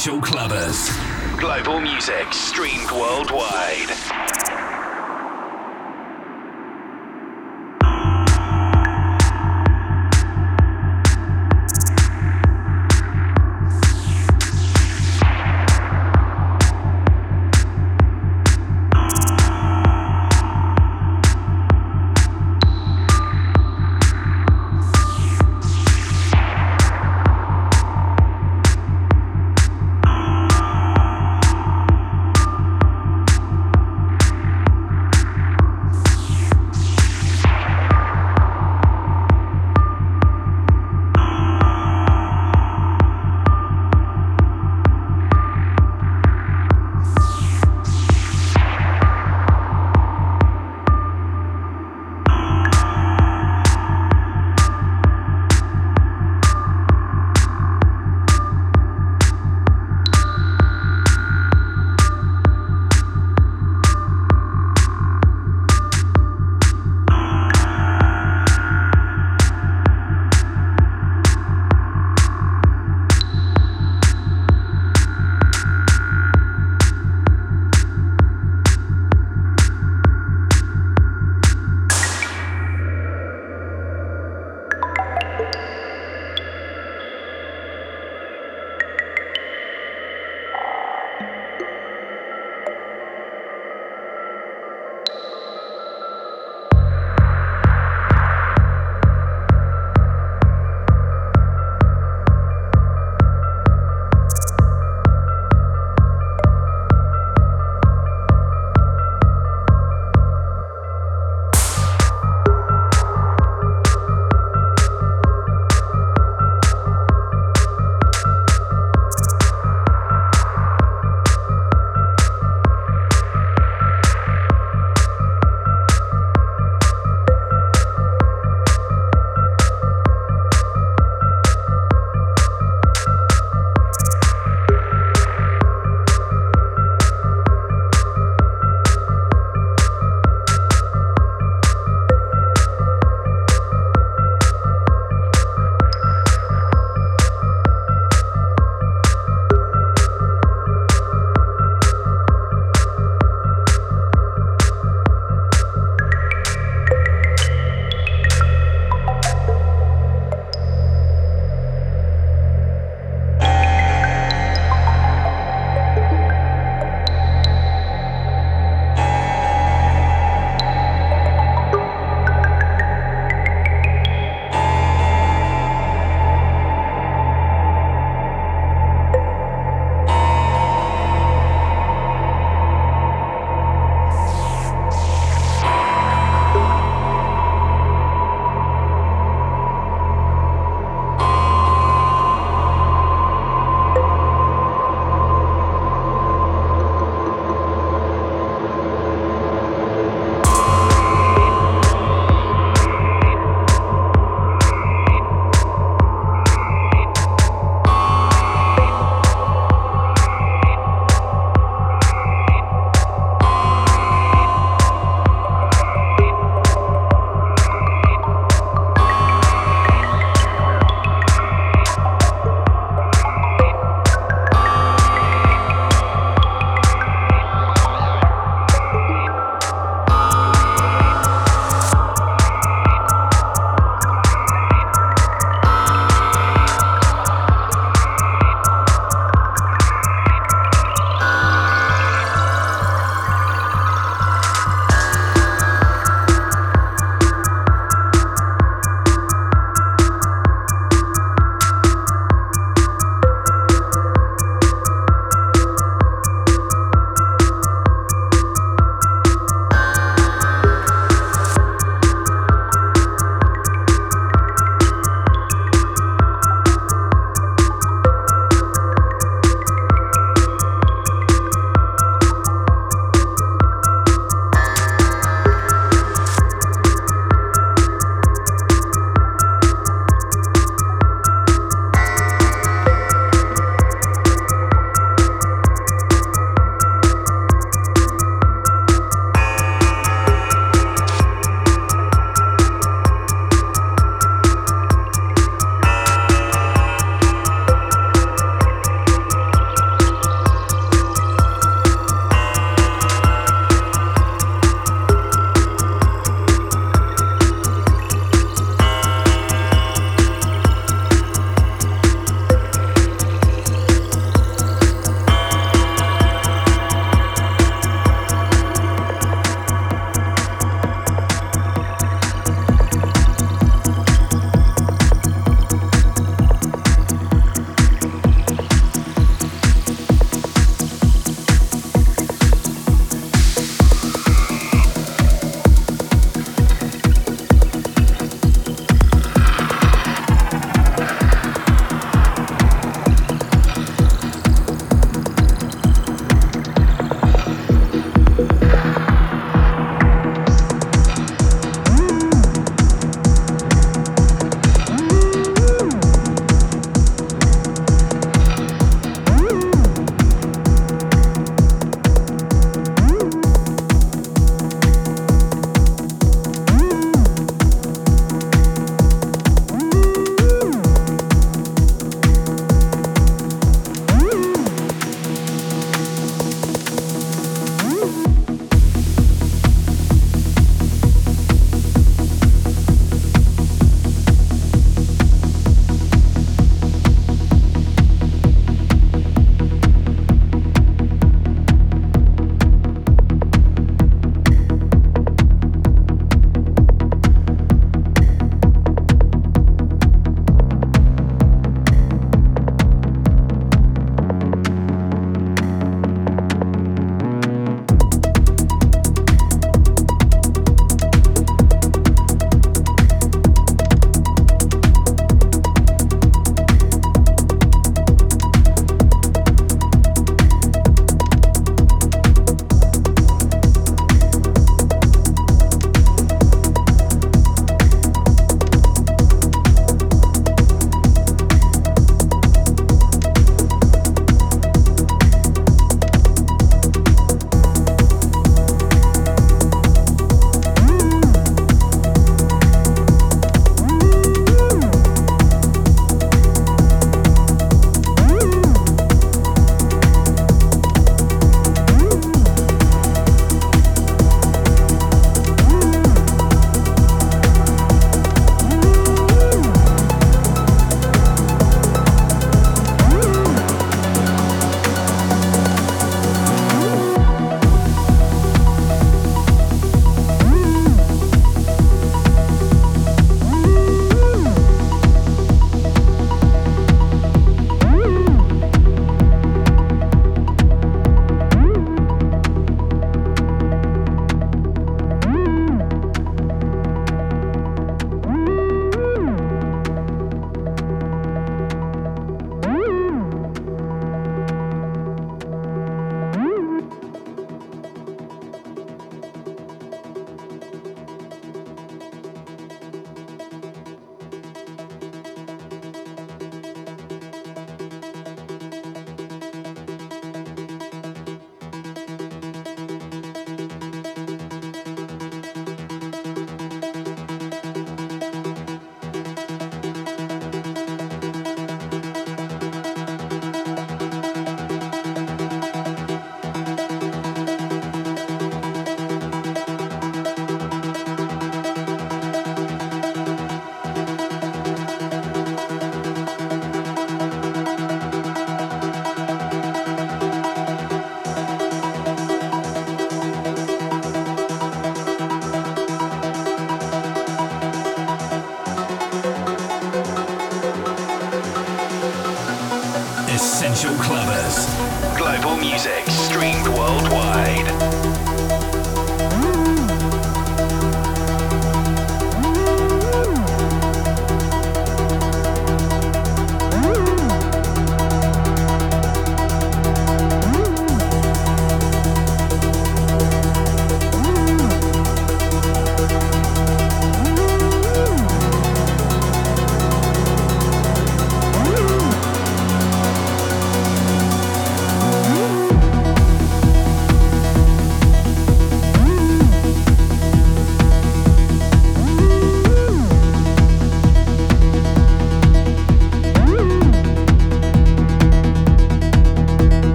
Essential Clubbers. Global music streamed worldwide.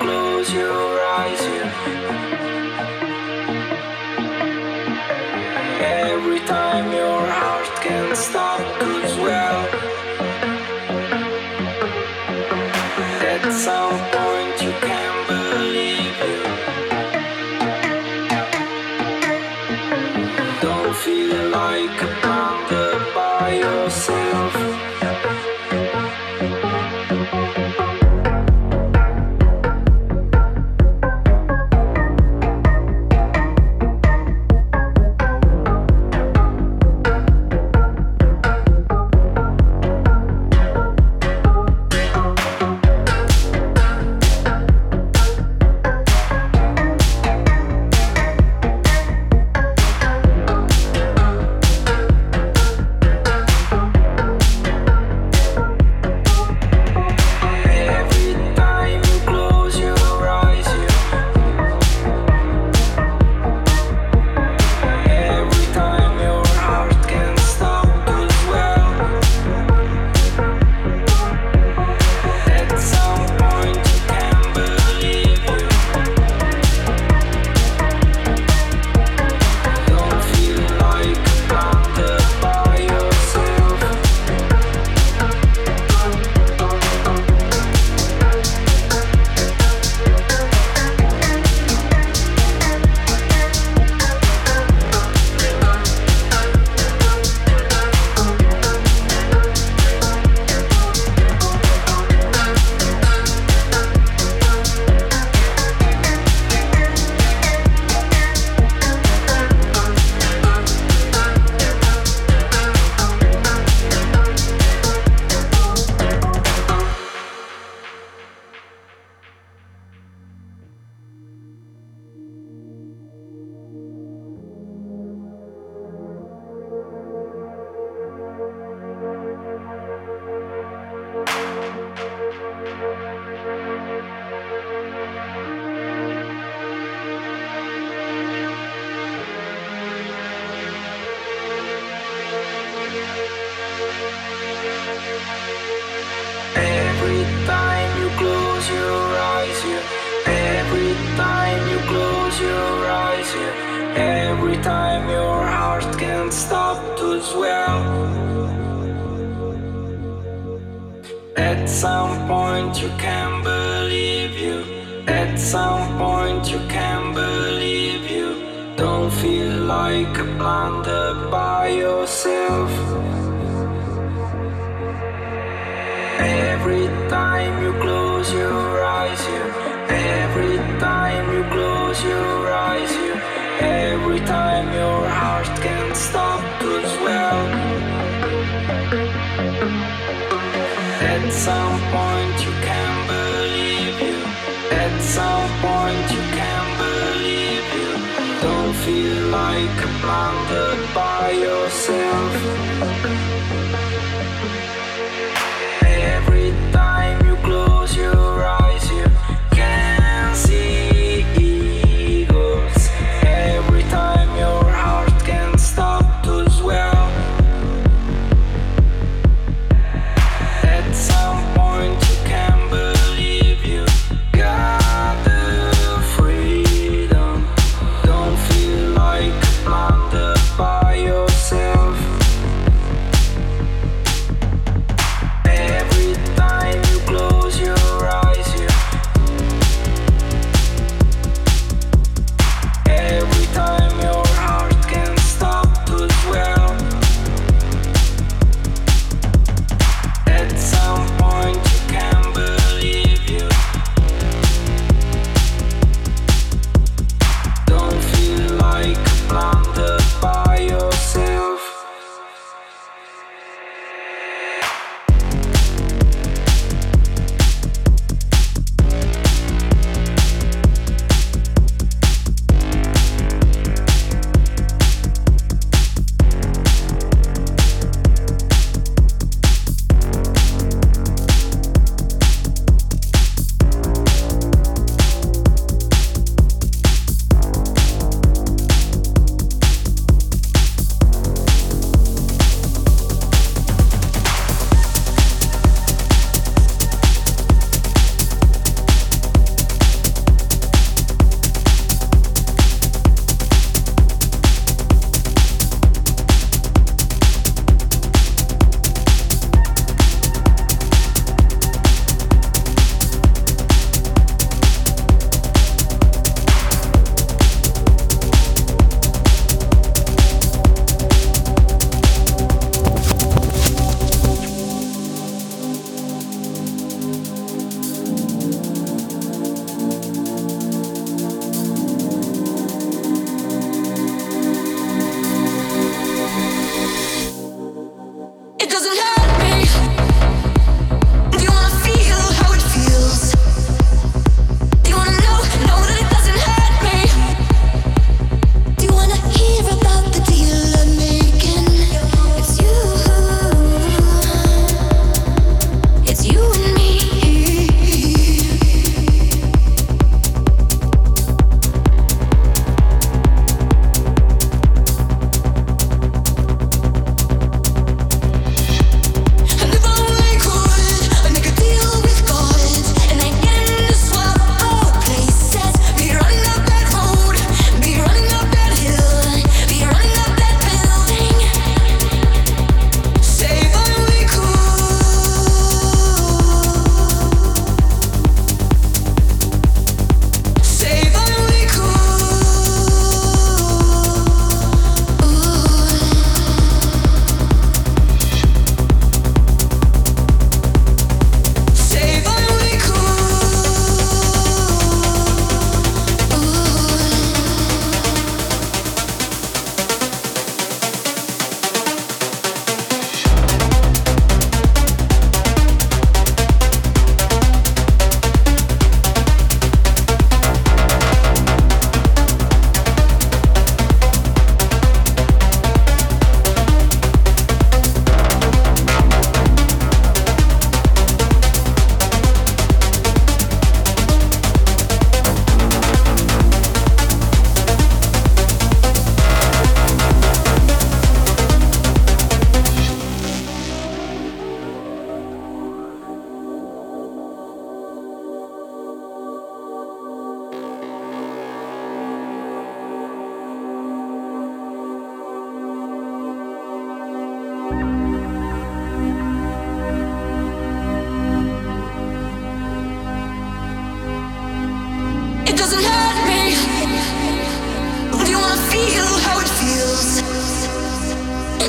close your eyes.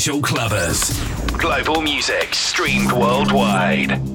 Essential Clubbers. Global music streamed worldwide.